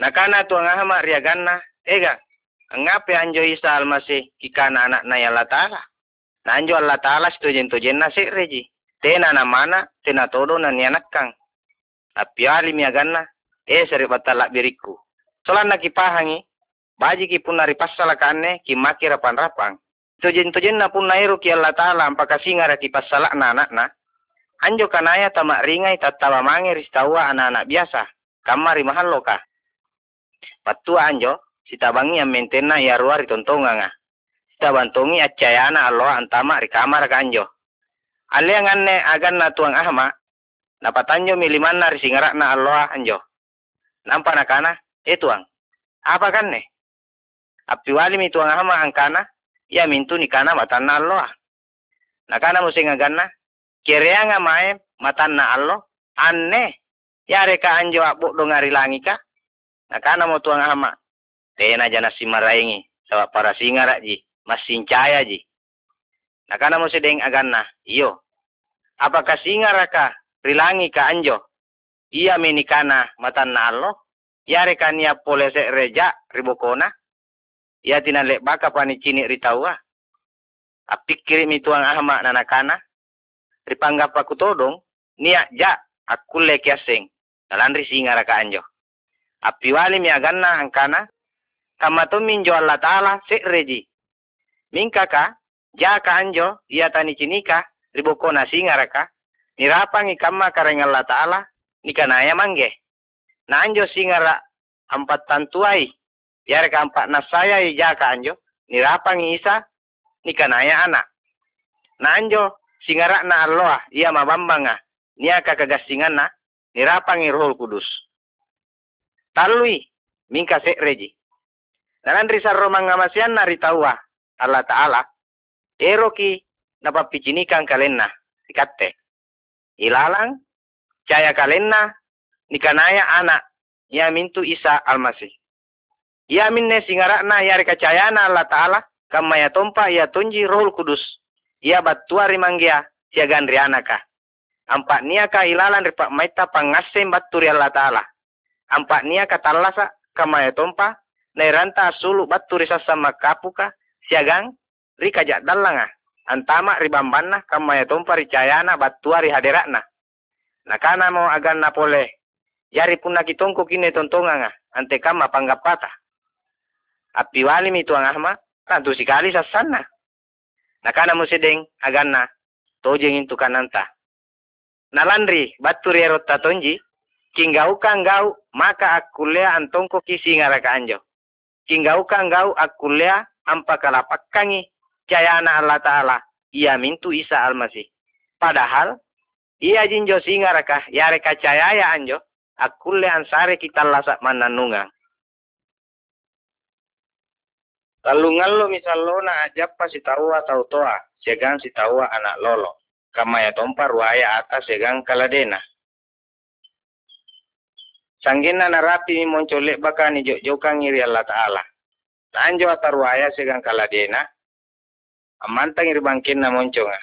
Nakana tuang ahama riaganna, ega, ngape anjo Isa almasih kikana anak na Allah Ta'ala. Na anjo Allah Ta'ala setujen tujen na reji. Tena na mana, tena todo na nianakang. Api alim ya ganna, e sari batalak biriku. Solan na kipahangi, baji ki pun nari pasala kane ki maki rapan rapang. Tujen na pun nairu ki Allah Ta'ala ampaka singara ki pasala na anak na. Anjo kanaya tamak ringai tatawa mangi ristawa anak-anak biasa. Kamari mahal loka. Patua anjo, sita bangi yang mentena ya ruari tontonga nga. Sita bantongi acayana alo antama ri kamar kanjo. Ale yang anne agan na tuang ahma, napatanjo milimana ri singara na alo anjo. Nampa na kana, e tuang. Apa kanne? Api wali mi tuang ahma angkana, ya mintu ni kana matan na alo. Nakana agan na, kireanga mae matan na alo, anne. Ya reka anjo abuk dongari langi ka, nakana mo tuang ama. Tena jana simaraingi sawa para singara ji. Masincaya ji. Nakana mo sedeng aganna. Iyo. Apakah singara ka rilangi ka anjo? Iya minikana matan na allo. Yare kania polese reja ribokona iya tinalek baka pani cini ritawa apikiri mi tuang ahma nanakana ripanggap aku todong niak ja aku lekiaseng dalandri singara ka anjo apiwali mi aganna angkana kama to min jo Allah taala se reji minka ka ja ka anjo iya tani cinika riboko na singaraka nirapangi kama kareng Allah taala nikanaya mangge na anjo singara empat tantuai biar ka empat nasaya ja ka anjo nirapangi isa nikanaya anak na anjo singara na Allah iya mabambanga niaka kagasingan na nirapangi rohul kudus mingka se reji. Nanan risa romang ngamasian nari tawa Allah Ta'ala. Eroki napapicinikan kalenna ikatte. Ilalang caya kalenna nikanaya anak ya mintu Isa almasih. Ya minne singarakna yari kacayana Allah Ta'ala kamaya tompa ya tunji rohul kudus. Ya batuari manggia siagan rianaka. Ampak niaka ilalan ripak maita pangasem baturi Allah Ta'ala ampak nia katalasa kamaya tompa ranta sulu batu risa sama kapuka siagang rika jak dalanga. Antama ribambanna kamaya tompa ricayana batuari haderakna. Nakana mo agan na pole yari punna kitongko kine tontonganga ante kama panggapata api wali mi tuang ahma tantu sikali sasana nakana mo sedeng aganna tojeng intu kananta nalandri batu rierot tatonji Kingau kangau maka akulea antongko kisi ngaraka anjo. Kingau kangau akulea ampa kalapakangi cayana Allah Ta'ala. Ia mintu Isa Almasih. Padahal, ia jinjo singaraka yare kacayaya anjo. Akule ansare kita lasak mananunga. Talungan lo misal lo na ajap pa si tawa tau toa. Segang si tawa anak lolo. Kamaya tompar waya atas segang kaladena Sanggina narapi ni moncolek baka ni jok jokang iri Allah Ta'ala. Tanjo atarwaya segang kaladena. Amantang iri bangkin na monconga.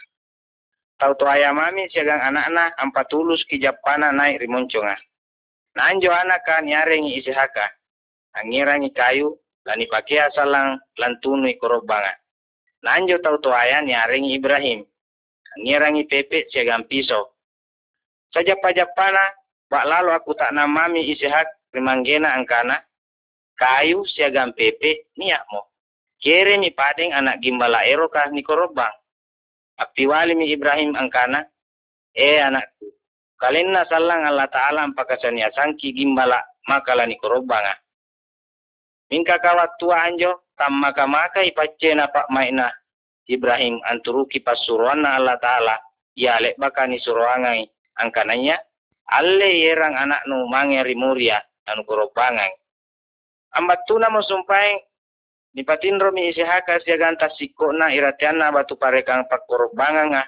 Tau to ayam mami segang anak-anak ampat tulus ki japana naik ri monconga. Nanjo anak kan nyarengi isihaka. Angirangi kayu lani pakai salang lantunui korobanga. Nanjo tau to ayam nyarengi Ibrahim. Angirangi pepe segang pisau. Saja pajapana Pak lalu aku tak namami isihat rimanggena angkana kayu siagam pepe niak mo. Kere mi padeng anak gimbala ero kah ni korobang. Api mi Ibrahim angkana. Eh anakku. Kalenna salang Allah Ta'ala ampakasania sangki gimbala makala ni korobanga. Mingka kawat tua anjo tam maka maka ipace na pak maina Ibrahim anturuki pasuruana Allah Ta'ala. Ya lek baka ni suruangai angkananya alle yerang anak nu mangeri muria anu korobangan ambatuna mo sumpay ni patinro mi isihaka siya ganta sikona iratiana batu parekang pakorobangan nga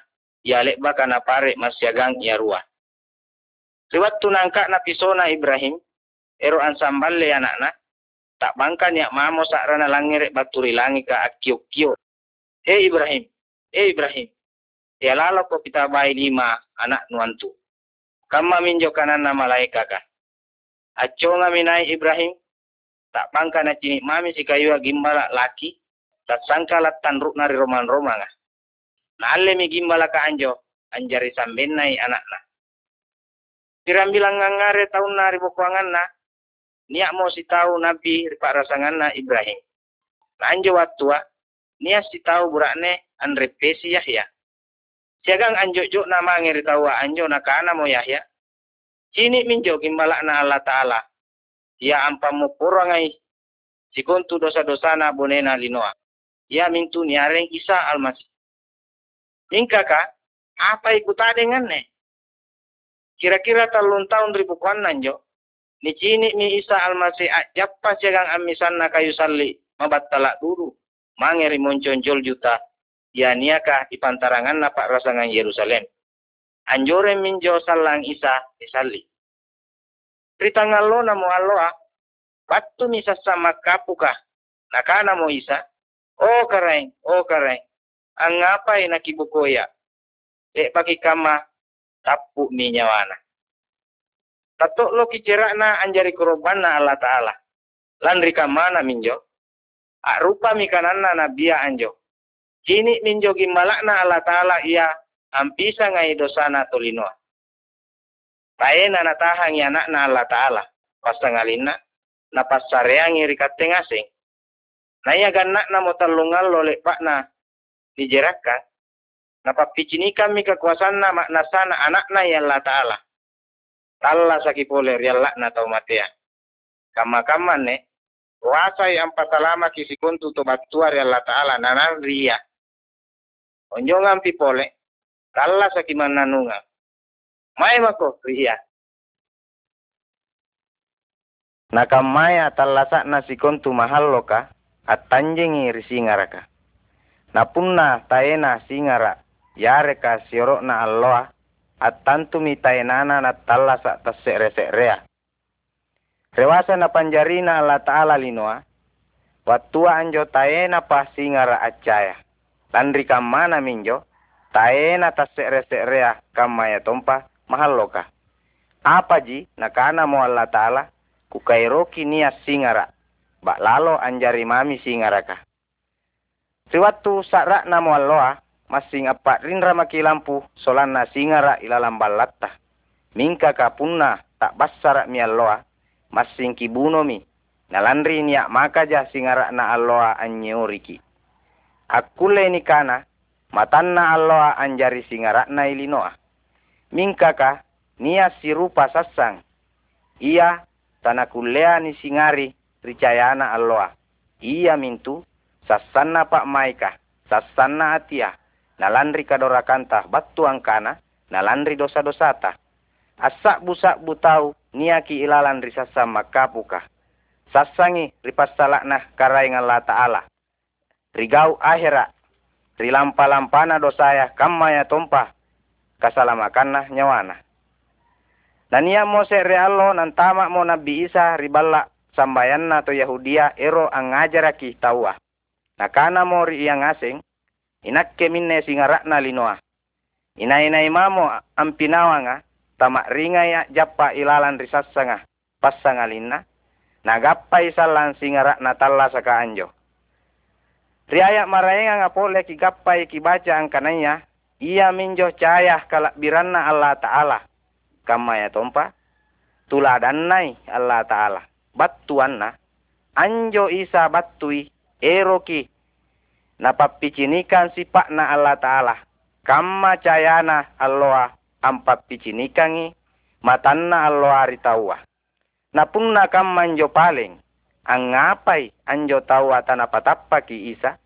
yalek baka na pare masyagang yarua liwat tunangka na pisona Ibrahim ero ansamballe anakna tak bangka niak mamo sakrana langire baturi langi ka akio-kio he Ibrahim he Ibrahim ya lalo ko kita bayi lima anak nuantu kama minjo kanan na malaika ka. Acho nga minay Ibrahim, tak bangka na cini mami si kayu gimbala laki. Tak sangka latan ruk nari roman romanga na alle mi gimbala ka anjo. Anjari sambennai anakna tahun nari bokuangan na. Niak mo si tahu nabi ripak rasangan na Ibrahim. Na anjo watua nias si tahu burakne andre pesi Yahya siagang anjo jok nama ngiri tahu anjo nakana mo Yahya Cini minjo gimbala na Allah Ta'ala. Ia ampamu kurangai. Sikuntu dosa-dosa na bonena linoa. Ia mintu niareng Isa almasih. Ingkaka, apa ikut dengan ne? Kira-kira talun tahun ribu kuan nanjo. Ni cini mi Isa almasih ajappa siagang amisan na kayu salli. Mabattala dulu. Mangeri monconjol juta. Ya niaka ipantarangan na pak rasangan Yerusalem anjore minjo salang isa isalli. Ritangalo na mo aloa, batu misa sama kapuka, nakana mo isa, o kareng, o kareng, ang ngapay nakibukoya, e kama tapu minyawana. Tato lo kicira na anjari kuroban na Allah Ta'ala. Landri kamana minjo. A rupa mikanana na biya anjo. Kini minjo gimalak na Allah Ta'ala iya ampisa ngai dosana tolinoa. Paena na tahang ya na na Allah Ta'ala. Pastangalina na pasareangi rikate ngasing. Na iya ganak na mo talungal lole pak na dijeraka. Na papicinikan mi kekuasaan na makna sana anak na ya Allah Ta'ala. Talla saki pole rialak na tau matea. Kama-kama ne. Kuasa yang pasalama kisikuntu to batua Allah Ta'ala nanan ria. Onjongan pipole Talla sa kimananunga. May mako riya. Nakamaya tallasa na sikontu mahallo ka at tanjengi risingaraka. Napunna taena singara yare ka sioro na alloa at tantumi taenana na tallasa tasere-serea. Rewasa na panjarina Allah Ta'ala linoa, watua anjo taena pa singara acaya. Landri kamana minjo, taena ta sekre sekrea kama ya tompa mahalloka apa ji? Nakana mo Allah taala? Ku kairoki niya singara. Ba lalo anjari mami singaraka. Siwatu sakra na mo alloa masing apa rinra maki lampu na singara ilalam balatta. Mingka kapunna tak basara mi alloa masing kibuno mi. Nalandri niya maka ja singara na alloa anyeuriki akule ni kana matanna alloa anjari singarakna ilinoa. Mingkaka nia sirupa sassang. Ia tanakulea ni singari ricayana alloa. Ia mintu sassanna pak maika, sassanna atia, nalandri kadorakanta batu angkana, nalandri dosa-dosata. Asak busak butau niaki ilalan risasa makapuka. Sassangi ripassalakna karai Allah ta'ala. Rigau akhirat rilampa-lampana dosaya kamma ya tompa kasalamakanna nyawana. Dan ia mo se realo nan tama mo Nabi Isa riballa sambayanna to Yahudia ero ang ngajaraki tawa. Nakana mo ri iyang asing, inakke minne singarakna linoa. Ina-ina imamo ang pinawanga, tama ringaya jappa ilalan risassanga, passangalinna, nagappay salan singarak na talla sa kaanjo. Riaya maraenga ngapole ki gappai ki baca ang kananya, ia minjo cahaya kalak biranna Allah Ta'ala. Kama ya tompa, tuladannai Allah Ta'ala. Battuanna, anjo isa battui, eroki, napappicinikan sipakna Allah Ta'ala. Kama cayana Allah ampappicinikangi, matanna Allah ritawa. Napunna kam manjo paling, ang anjo tawa tanapatappa ki isa?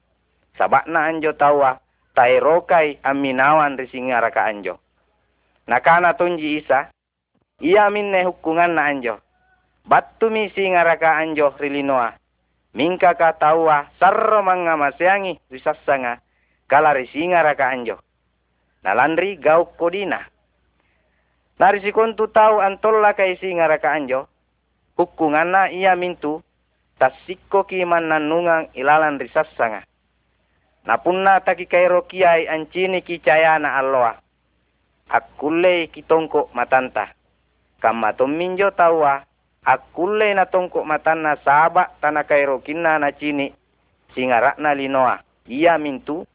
Sabakna anjo tawa tairokay aminawan risingara ka anjo. Nakana tunji isa? Iya minne hukungan na anjo. Battumi singara ka anjo rilinoa. Mingka ka tawa sarro manga masyangi risassanga kala risingara ka anjo. Nalandri gau kodina. Narisikontu tau antolla kai singara ka anjo. Hukunganna iya mintu tasikko ki mananungang ilalan risassanga. Napunna taki kairo kiai ancini ki cayana alloa. Akkulle ki tongko matanta. Kamma tomminjo tawa akulle na tongko matanna saba tana kairokinna na cini singarakna linoa ia mintu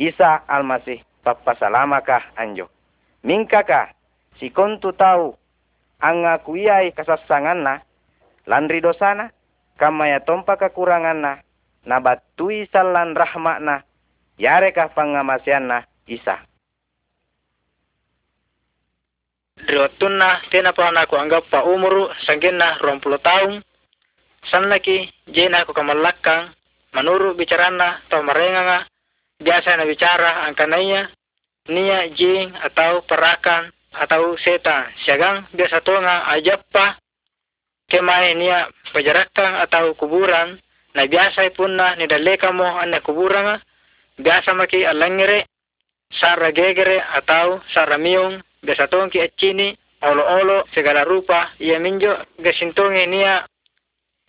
Isa almasih pappasalamaka anjo minkaka si kontu tahu anga kuyai kasassanganna landri dosana kamaya tompa kekuranganna na batui sallan rahmakna yareka pangamasianna Isa. Riwattunna tena pa naku anggap pa umuru sanggenna rompulo tahun sanlaki jena ku kamallakang manuru bicarana atau merenganga biasa na bicara angkanaya niya jing atau perakan atau setan siagang biasa tonga ajappa kemai niya pajarakang atau kuburan na biasa punna ni daleka mo anna kuburanga. Biasa maki alangere sara gegere atau sara miung. Ki accini olo-olo segala rupa. Ia minjo gasintonge nia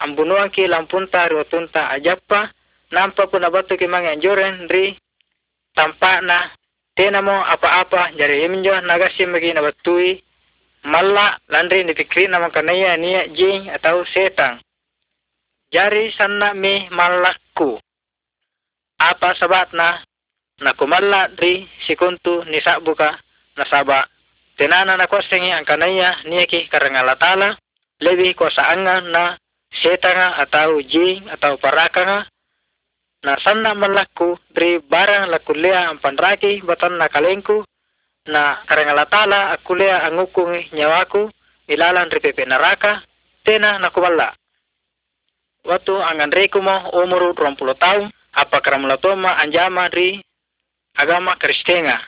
ambunuanki lampunta riwatunta ajappa. Nampa pun abatu ki mangi anjoren ri tampakna tena mo apa-apa. Jari minjo nagasi magi nabatui malla landri ni pikri nama kanaya nia jing atau setang. Jari sanna mi malaku apa sabatna? Nakumalla ri sikuntu nisabuka. Nasaba. Tenana na kosengi ang kanaya niyaki karangalatala lebih kosaanga na setanga atau jing atau parakanga. Na sanna malaku dari barang lakulea ang panraki batan na na karangalatala akulea ang ukungi nyawaku ilalan ripepe naraka tena nakubala. Waktu angan reku mo umur 20 tahun apa karamulatoma anjama ri agama Kristenga.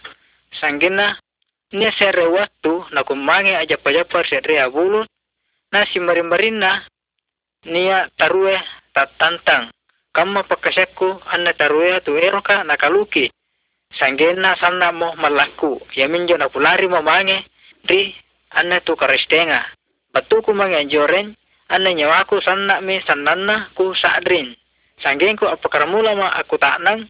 Sanggina Nia sere waktu na kumangi aja pajapar sere abulun na si marin na nia tarue tatantang. Kama pakasekku anna tarue tu eroka na sanggena sanna mo malaku. Yaminjo na kulari mo mange ri anna tu karestenga batuku mange anjoren anna nyawaku sanna mi sannanna ku saadrin sanggenku apakaramula ma aku taknang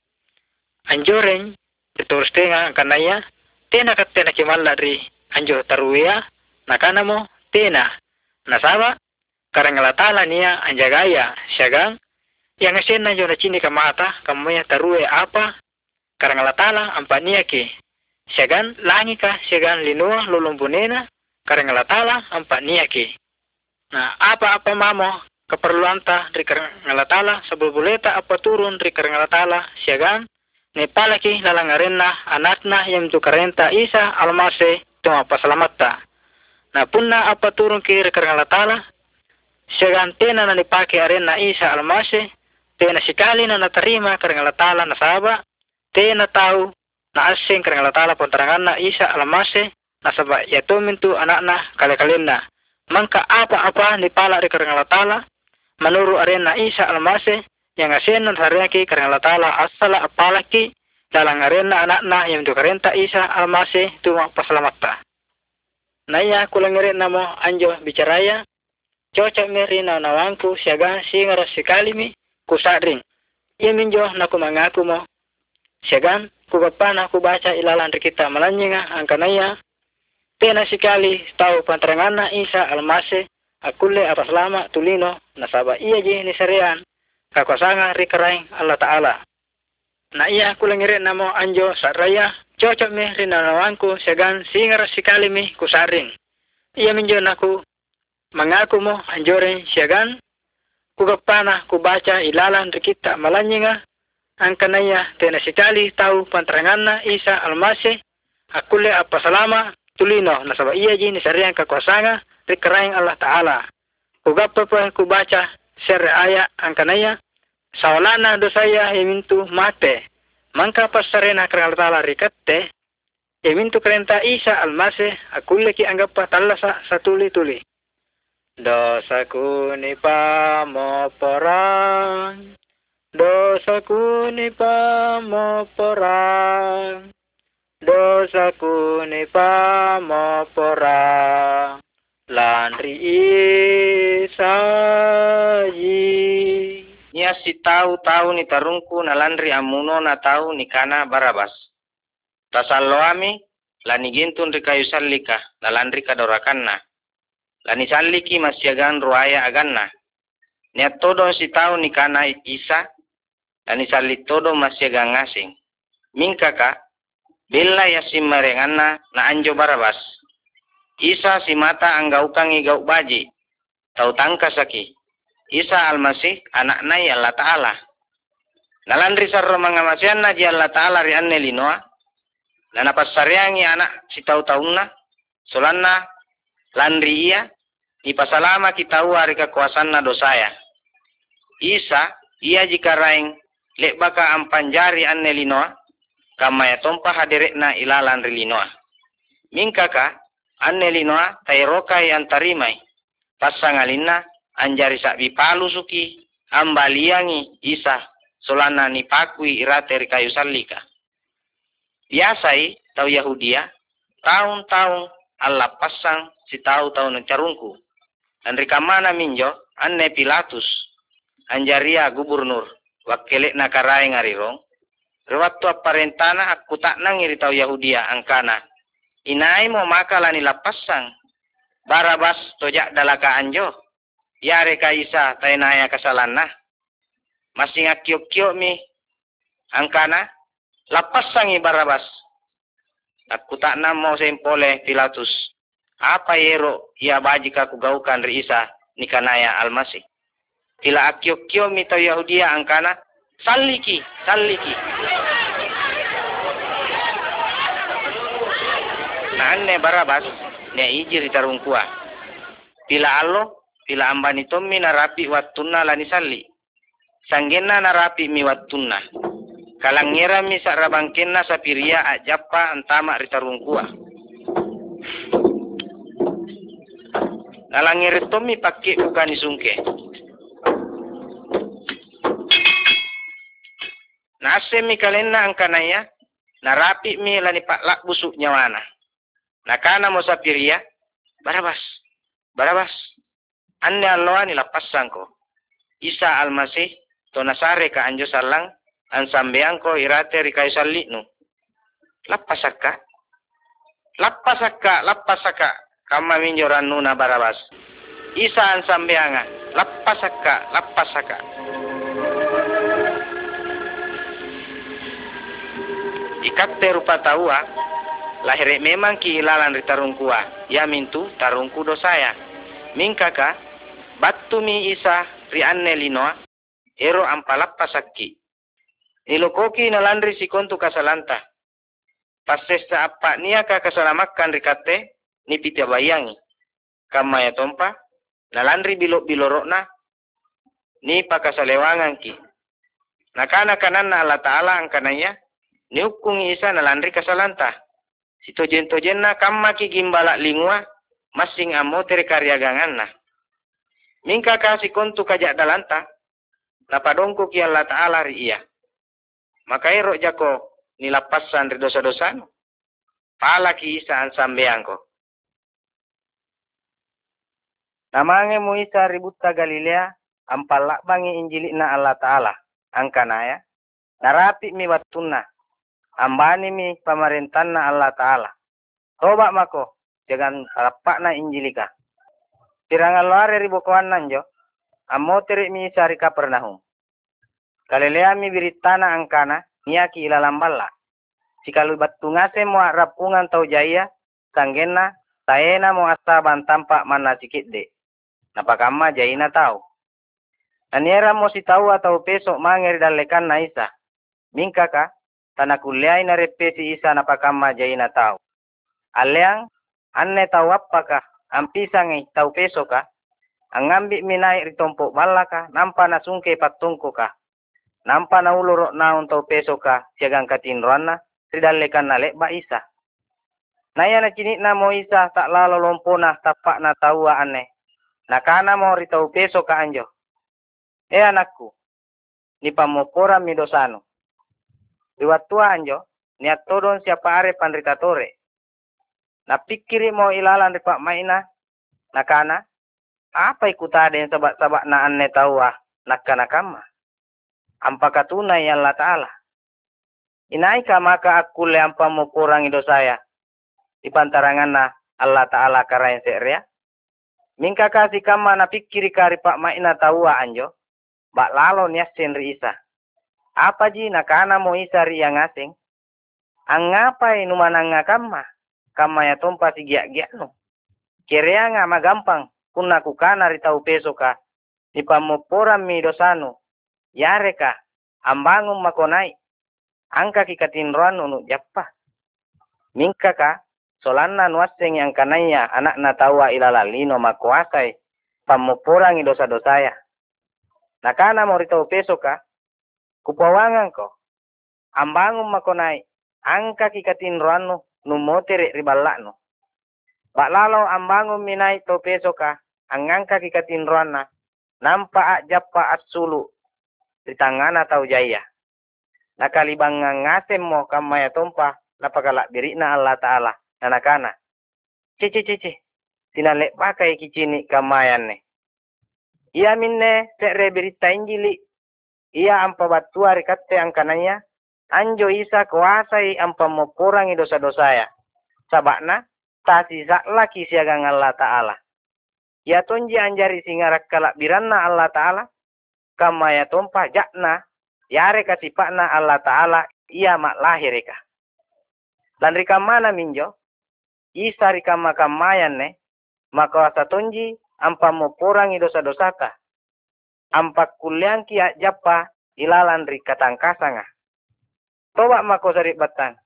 anjoren ditorstenga kanaya tena tena kimalla ri anjo taruya nakana mo tena. Nasaba karangalatala niya anjagaya syagang. Yang asena jo na chini kamata kamuya tarue apa karangalatala ampania ke syagan langi ka syagan linua lulumbunena karangalatala ampania ke nah apa-apa mamo keperluan ta ri karangalatala sebulbuleta apa turun ri karangalatala syagan Nepalaki lalangarenna anakna yang tu karenta isa almase tuma pasalamatta. Na punna apa turun ki rekarang latala, segantena na nipake arena isa almase, tena sikali na natarima karang latala na saba, tena tahu na asing karang latala pontarangan na isa almase, na saba yatumin tu anakna kale-kalenna. Mangka apa-apa nipala rekarang latala, manuru arena isa almase, yang asin nan sariyaki karang latala asala apalaki dalang arena anak-na yang karenta isa almase tuma pasalamatta. Naya rin namo anjo bicaraya, cocok meri na nawangku siaga singaras sekali mi kusadring. Ia minjo na kumangaku mo. Siagan kupapana ku baca ilalan kita malanyinga angkanaya. Tena sekali tahu panterangana isa almase akule apa selama tulino nasaba iya je ni kakosanga rikaraing Allah Ta'ala. Na iya kulangire namo anjo saraya cocok mi rinanawanku segan singar sikali mi kusaring. Iya minjo naku mengaku mo anjore segan kugapana kubaca ilalan rikita malanyinga angkanaya tena sikali tahu panteranganna isa almase akule apa salama tulino nasaba iya jini sariang kakuasanga rikaraing Allah Ta'ala. Kugapa pa kubaca ser aya angkanaya sawalana dosaya emintu mate. Manka pasarena kraltala rikatte emintu krenta isa almase akulle ki anggap talasa satuli tuli. Dosaku ni pamoporang dosaku ni pamoporang dosaku ni pamoporang landri isayi Nia si tahu-tahu ni tarungku na landri amuno na tahu ni kana barabas. Tasalo ami, lani gintun ri kayu sallika, na landri kadorakanna. lani salliki masyagan ruaya aganna niat todo si tau ni kana isa lani salli todo masyagan ngasing. Ya marenganna na anjo barabas. Isa si mata anggaukan igau baji. Tau tangka saki. Isa almasih anak nai Allah Ta'ala. Nalandri sarro mangamasian na ji Allah Ta'ala ri anne linoa na napassariangi anak si tau taunna. Solanna landri ia ipasalama kita hari kekuasaan na dosaya. Isa, ia jika raing lek baka ampanjari anne linoa, kama ya tompa hadirek na ilalan rilinoa. Mingkaka, anne linoa tairokai antarimai, pasangalina anjari sakbi palu suki, ambaliangi isa, solana ni pakui irate kayu salika. Biasai, tau Yahudia, tahun-tahun Allah pasang si tahu tahun carungku Andri kamana minjo anne Pilatus anjaria gubernur wakile nakarai ngarirong. Rewaktu aparentana aku tak nangiri tau Yahudia angkana. Inai mo makalani lapasang. Barabas tojak dalaka anjo yare kaisa tainaya kasalana masing akio-kio mi angkana. Lapasangi barabas. Aku tak namo sempole Pilatus. Apa yero ia baji kaku gaukan ri isa nikanaya almasih ila akyo kyo mito yahudia angkana? Salliki salliki. Na anne barabas ne ijiri tarungkua pila allo pila ambani tommi narapi wattunna lani salli. Sanggenna narapi mi wattunna kalangira mi sarabangkenna sapiria ajappa antama ritarungkua Nalangi retomi pakai bukan isungke. Nase mi kalena angkanaya, narapi mi lani pak lak busuk nyawana. Nakana mo sapiria, barabas, barabas. Ande alloa ni lapasan ko. Isa almasih, to nasare ka anjo salang, an sambeang ko irate rikai salliknu. Lapasaka, lapasaka, lapasaka, kama minjoran nuna barabas isaan sambeanga lappasakka lappasaka ikatte rupa taua lahir memang ki ilalan ri tarungkua ya mintu tarungku dosaya mingkaka battumi isa ri anne linoa ero ampalappasakki nilokoki nalandri sikontu kasalanta. Pasesta apa niaka kasalamakkan rikate ni pita bayangi kama ya tompa nalandri bilo bilorokna ni pakasalewangan ki nakana kananna Allah Ta'ala angkananya ni hukum isa nalandri kasalanta sito jento jenna kamma ki gimbala lingua masing amo tere karya ganganna mingka kasih kontu kajak dalanta napadongko ki Allah Ta'ala ri iya maka ero jako nilapasan ri dosa-dosanu pala ki isa an sambeangko Namange mu isa ributta Galilea ampalak bangi injili na Allah Ta'ala. Angkanaya. Narapi mi watuna. Ambani mi pemerintahan na Allah Ta'ala. Toba mako. Jangan lapak na injilika. Tirangan luar ribukuan nanjo. Amo teri mi isa rika pernahum. Galilea mi biritana angkana. Niaki ilalambala. Jikalu batungase mo rapungan tau jaya. Sanggena. Taena mo asaban tampak mana sikit de napakama jaina tau. Naniera mo si tau atau peso mangeri dalekan na isa. Mingkaka, tanah repe si isa napakama jaina tau. Anne tau apaka, ampisangi tau peso ka, ang ambi minay ritompo balaka, nampa na sungke patungko ka. Nampa na uluro na tau peso ka, siyagang katinruan na, ridalekan na lekba isa. Naya na na mo isa, tak lalo lompo na tapak na tawa ane, nakana mo rito peso ka anjo. E anakku, ni pamopora Iwatua anjo, ni atodon siapa are panritatore. Napikiri mo ilalan ripak maina, nakana, apa ikutade yang sabak-sabak na anne tawa nakana kama. Ampaka tunai Allah Ta'ala. Inai ka maka aku le ampa kurang ido saya. Ipantarangan na Allah Ta'ala karain seria. Mingka kasi kama na pikiri kari pak maina tawa anjo. Bak lalo niasin ri isa. Apa ji nakana mo isa ri yang asing? Ang ngapai numananga kama? Kama ya tompa si giak-giak no. Kerea nga magampang kuna kukana ri tau peso ka. Ni pamoporam mi dosano. Yare ka. Ambangum makonai. Angka kikatinruan unu jappa. Mingka ka solanna nuaseng yang kanaya anak na tawa ilalalino makuasai pamoporangi dosa-dosaya. Nakana mo rito peso ka, kupawangan ko. Ambangum makonai, angka kikatin ruano, numotere ribalakno. Baklalo ambangum minai to peso ka, ang angka kikatin ruana, nampa jappa at sulu, ritangana tau jaya. Nakalibang ngasem mo kamaya tompa, napakala biri na Allah Ta'ala, nanakana. Cici cici, tinalek pakai kicini kamayan ne. Ia minne sekre berita injili. Ia ampa batua rikatte angkananya. Anjo isa kuasai ampa moporangi dosa-dosaya. Sabakna, tasi laki siagang Allah Ta'ala. Ia tonji anjari singarak kalak biranna Allah Ta'ala. Kama ya tompa jakna. Yare kasipakna Allah Ta'ala. Ia mak lahirika. Dan rika mana minjo? Isa rika makamayan ne. Maka wasa tonji ampa mo porangi dosa-dosata. Ampak kuliang kia japa ilalan ri katangkasanga. Toba mako sari batang.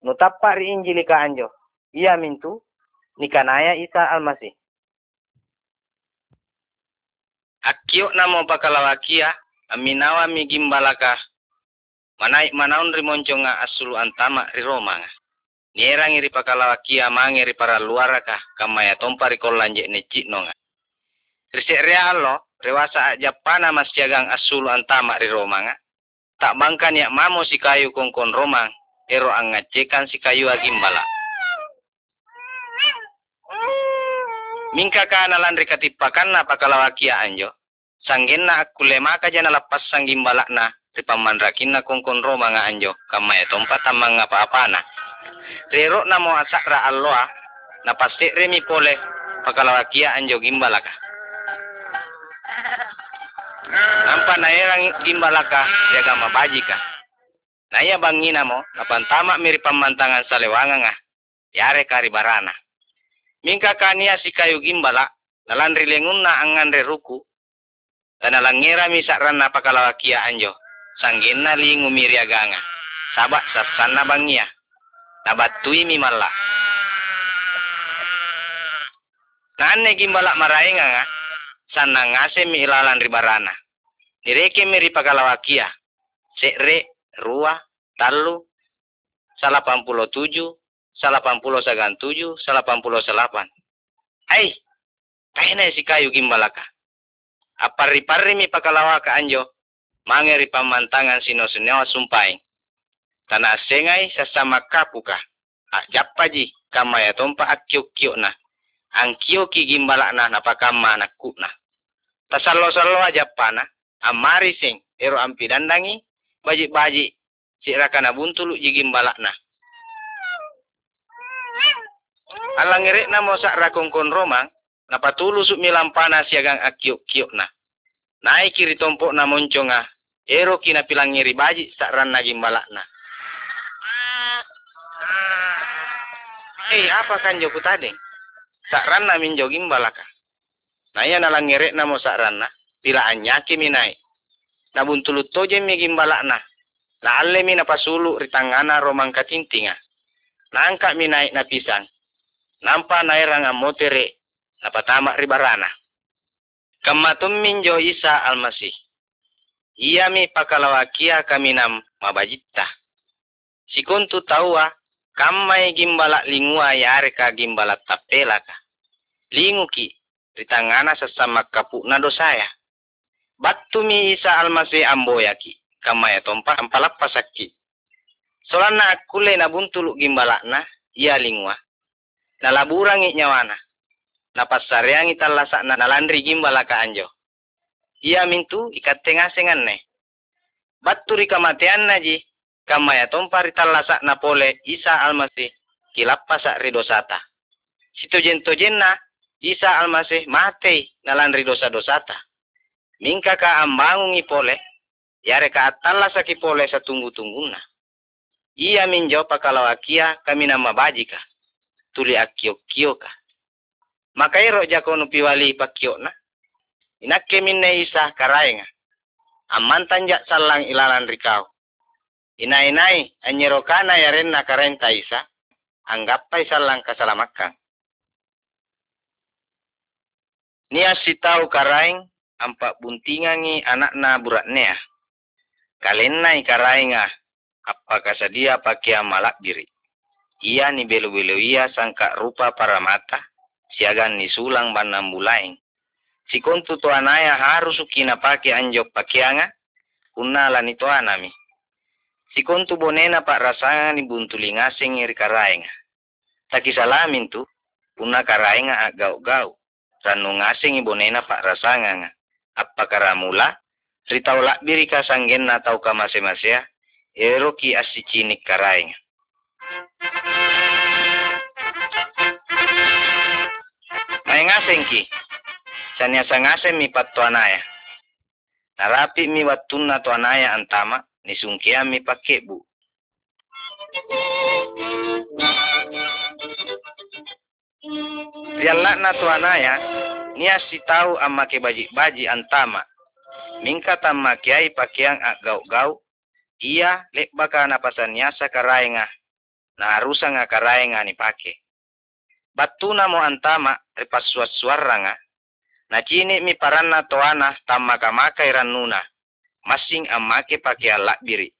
Nutapa ri injili ka anjo. Ia mintu nikanaya Isa almasih. Akio namo pakalawakia aminawa mi gimbalaka manai manaun rimonconga asulu antama ri Roma nga. Nierang iri pakalawakia mangeri para luaraka kamaya tompari kolanje ne nonga. Risik realo rewasa Japana mas jagang asulu antama ri romanga. Tak bangkan ya mamo si kayu kongkon romang ero ang ngacekan si kayu agimbala. Mingka nalan ri katipakan na pakalawakia anjo. Sanggen na lemaka jana lapas sanggimbala na ri pamanrakin na kongkon romanga anjo kamaya tompa tamang apa-apa na. Rero na mo asakra alloa na pasti remi pole pakalawakia anjo gimbalaka. Nampa na erang gimbalaka jaga mabajika. Na iya bangina mo napantama miri pamantangan sa lewangan nga. Yare kari barana. Mingka kania si kayu gimbala nalandri lengun na angan re ruku. Dan nalangira misakran pakalawakia anjo. Sanggin na lingu miri aganga. Sabak sasana bangia nabatui mi malla nanne gimbala marainga nga sanna ngase mi ilalan ribarana nireke mi ripakalawakia sekre rua talu salapan puluh tujuh salapan puluh sagan tujuh salapan puluh salapan ai kaina si kayu gimbalaka. Apari-pari mi pakalawaka anjo? Mangeri pamantangan sino sineo sumpaing Tanah sengai sesama kapuka. Ak ji kama ya tompa ak kiyo na. Ang kiyo ki gimbala na napakama na kuna. Tasalo-salo aja pana. Amari sing ero ampi dandangi. Baji-baji si rakana buntulu ji gimbala na. Alang ngere na mo sa rakongkon romang. Napatulu su milampana siagang ak kiyo na. Naik kiri tompok na monconga. Ero kina pilang ngiri baji sa ran na gimbala na. Eh, apa kan joku tadi? Sakranna min jogim balaka. Naya nalang ngerek na mo sakranna. Pila anyaki minai. Nabuntulut toje mi gimbalakna. Na alle mi napasulu ritangana romang katintinga. Nangka minai na pisang. Nampa naira nga motere. Napatama ribarana. Kamatum minjo Isa almasih. Ia mi pakalawakia kami nam mabajitta. Sikuntu tawa Kamai gimbala lingua yare ka gimbala tapela ka. Lingu ki, ritangana sesama na dosaya. Batu mi isa almasi amboya ki, kamaya tompa ampalap pasaki. Solana akule na buntulu gimbala na, iya lingua. Na laburangi nyawana. Na pasareangi talasa na nalandri gimbala ka anjo. Iya mintu ikat tengah sengan ne. Batu rikamatian na ji, kamaya tompari talasa napole Isa almasih kilapasa ridosata. Situ jento jenna Isa almasih mati nalandri dosa-dosa ta. Mingka ka ambangungi pole, yare ka atalla saki pole satunggu-tungguna. Ia minjo pakalau akia kami nama bajika. Tuli akio-kio ka. Maka iro jakonu piwali pakio na. Inakke minne isa karaenga. Amman tanjak salang ilalan rikau. Ina-inai anyerokana yarenna karenta isa. Anggapai salang kasalamakang. Nia si tahu karaeng ampak buntingangi anakna buratnea. Kalenna ikarainga apakah sedia pakai malak diri. Ia ni belu-belu ia sangka rupa para mata, siagan ni sulang banam bulaing. Si kontu to anaya harus ukina pakai anjok pakianga, ni to anami. Si kontu bonena pak rasanga ni buntuli ngasing iri karainga. Taki salamin tu, una karainga agau-gau ranu ngasing ibonena pak rasanga nga. Apa karamula, ritaw lakbiri ka sanggen na tau ka mase-masea, ero ki asicinik. May ngasing ki, sanya sa ngasing mi patuanaya. Narapi mi watun na tuanaya antama, ni sungkia mi pakebu. Rialak na tuanaya, niya si tau ang makibaji-baji antama. Mingka tam makiay pakiang ak gau-gau, iya lek baka napasan niya sa karay nga, na arusa nga karay nga ni pake. Batuna mo antama, ripaswaswara nga, na chini mi paranna toana tam makamakay ranuna, masing ang make pakiang lakbiri.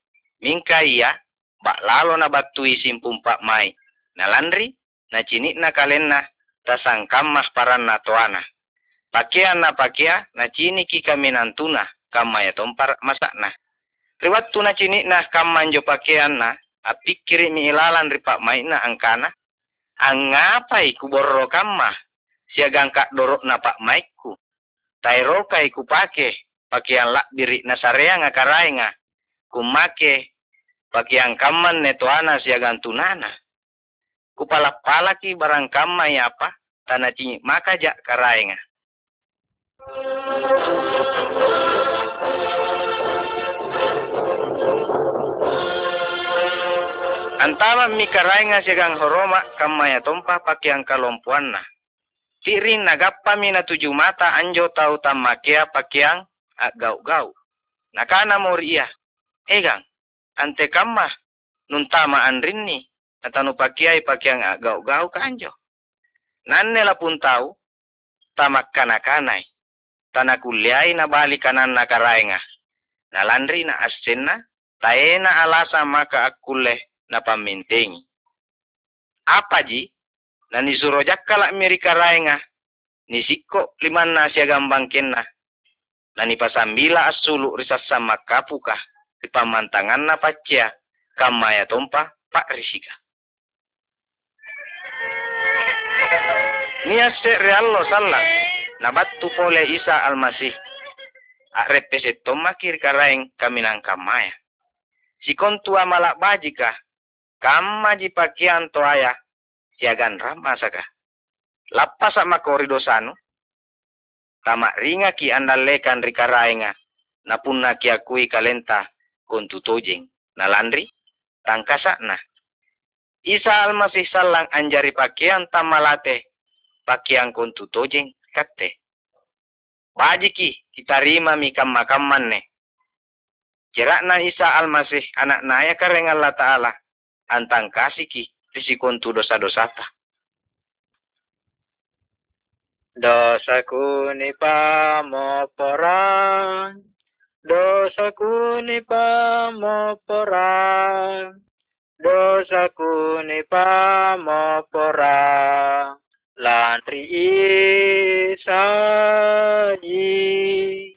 Mingka iya, bak lalo na batui simpumpak mai, na landri, na chini na kalenna tasang kammas paran na toana. Pakian na pakia na chini ki kami nantuna kama ya tompar masak na. Riwat tu na chini na kama jo pakian na apikiri mi ilalan ripak mai na angkana. Ang ngapai ku borro kama siagang kak dorok na pak maiku. Tairo kai ku pake pakian lak diri na sarea nga. Kumake pakian kaman ne toana siagang tunana kupalak-palaki barang kamay apa tanah cinyi maka jak karaenga. Antama mi karaenga segang horoma kamaya tompa pakiang kalompuanna. Tirin nagappa mi na tujuh mata anjo tau tamakia pakiang agau-gau. Nakana moria. Egang, ante kamma nuntama andrinni atanu pakiai pakiang gau-gau kanjo. Nanne la pun tahu, tamak kana-kanai. Tana kuliai na bali kanan na karaenga. Na landri na asenna, taena alasa maka akule na pamintengi. Apa ji? Na nisuro jakkala miri karaenga. Nisikko liman na siya gambang kenna. Na nipasambila asulu risasa makapuka. Ipamantangan na pacia. Kamaya tompa pak risika. Niaste reallo salla nabattu pole Isa Almasih. Arepesetto makir karaeng kaminang kamaya. Sikon tua malak bajika, kamma ji pakian toaya, siagan rama saka. Lappa sama koridosanu, tamak ringa ki andalekan rikaraenga, napunna ki akui kalenta kontu tojeng, nalandri, tangkasakna. Isa almasih salang anjari pakaian tamalate kontu tojeng katte. Bajiki kita rima mi kamma ne. na Isa almasih anak naya kareng Allah Ta'ala antang kasiki risi kontu dosa-dosata. Dosaku ni pamoporan, dosaku ni pamoporan, dosaku ni pamoporan lantri isa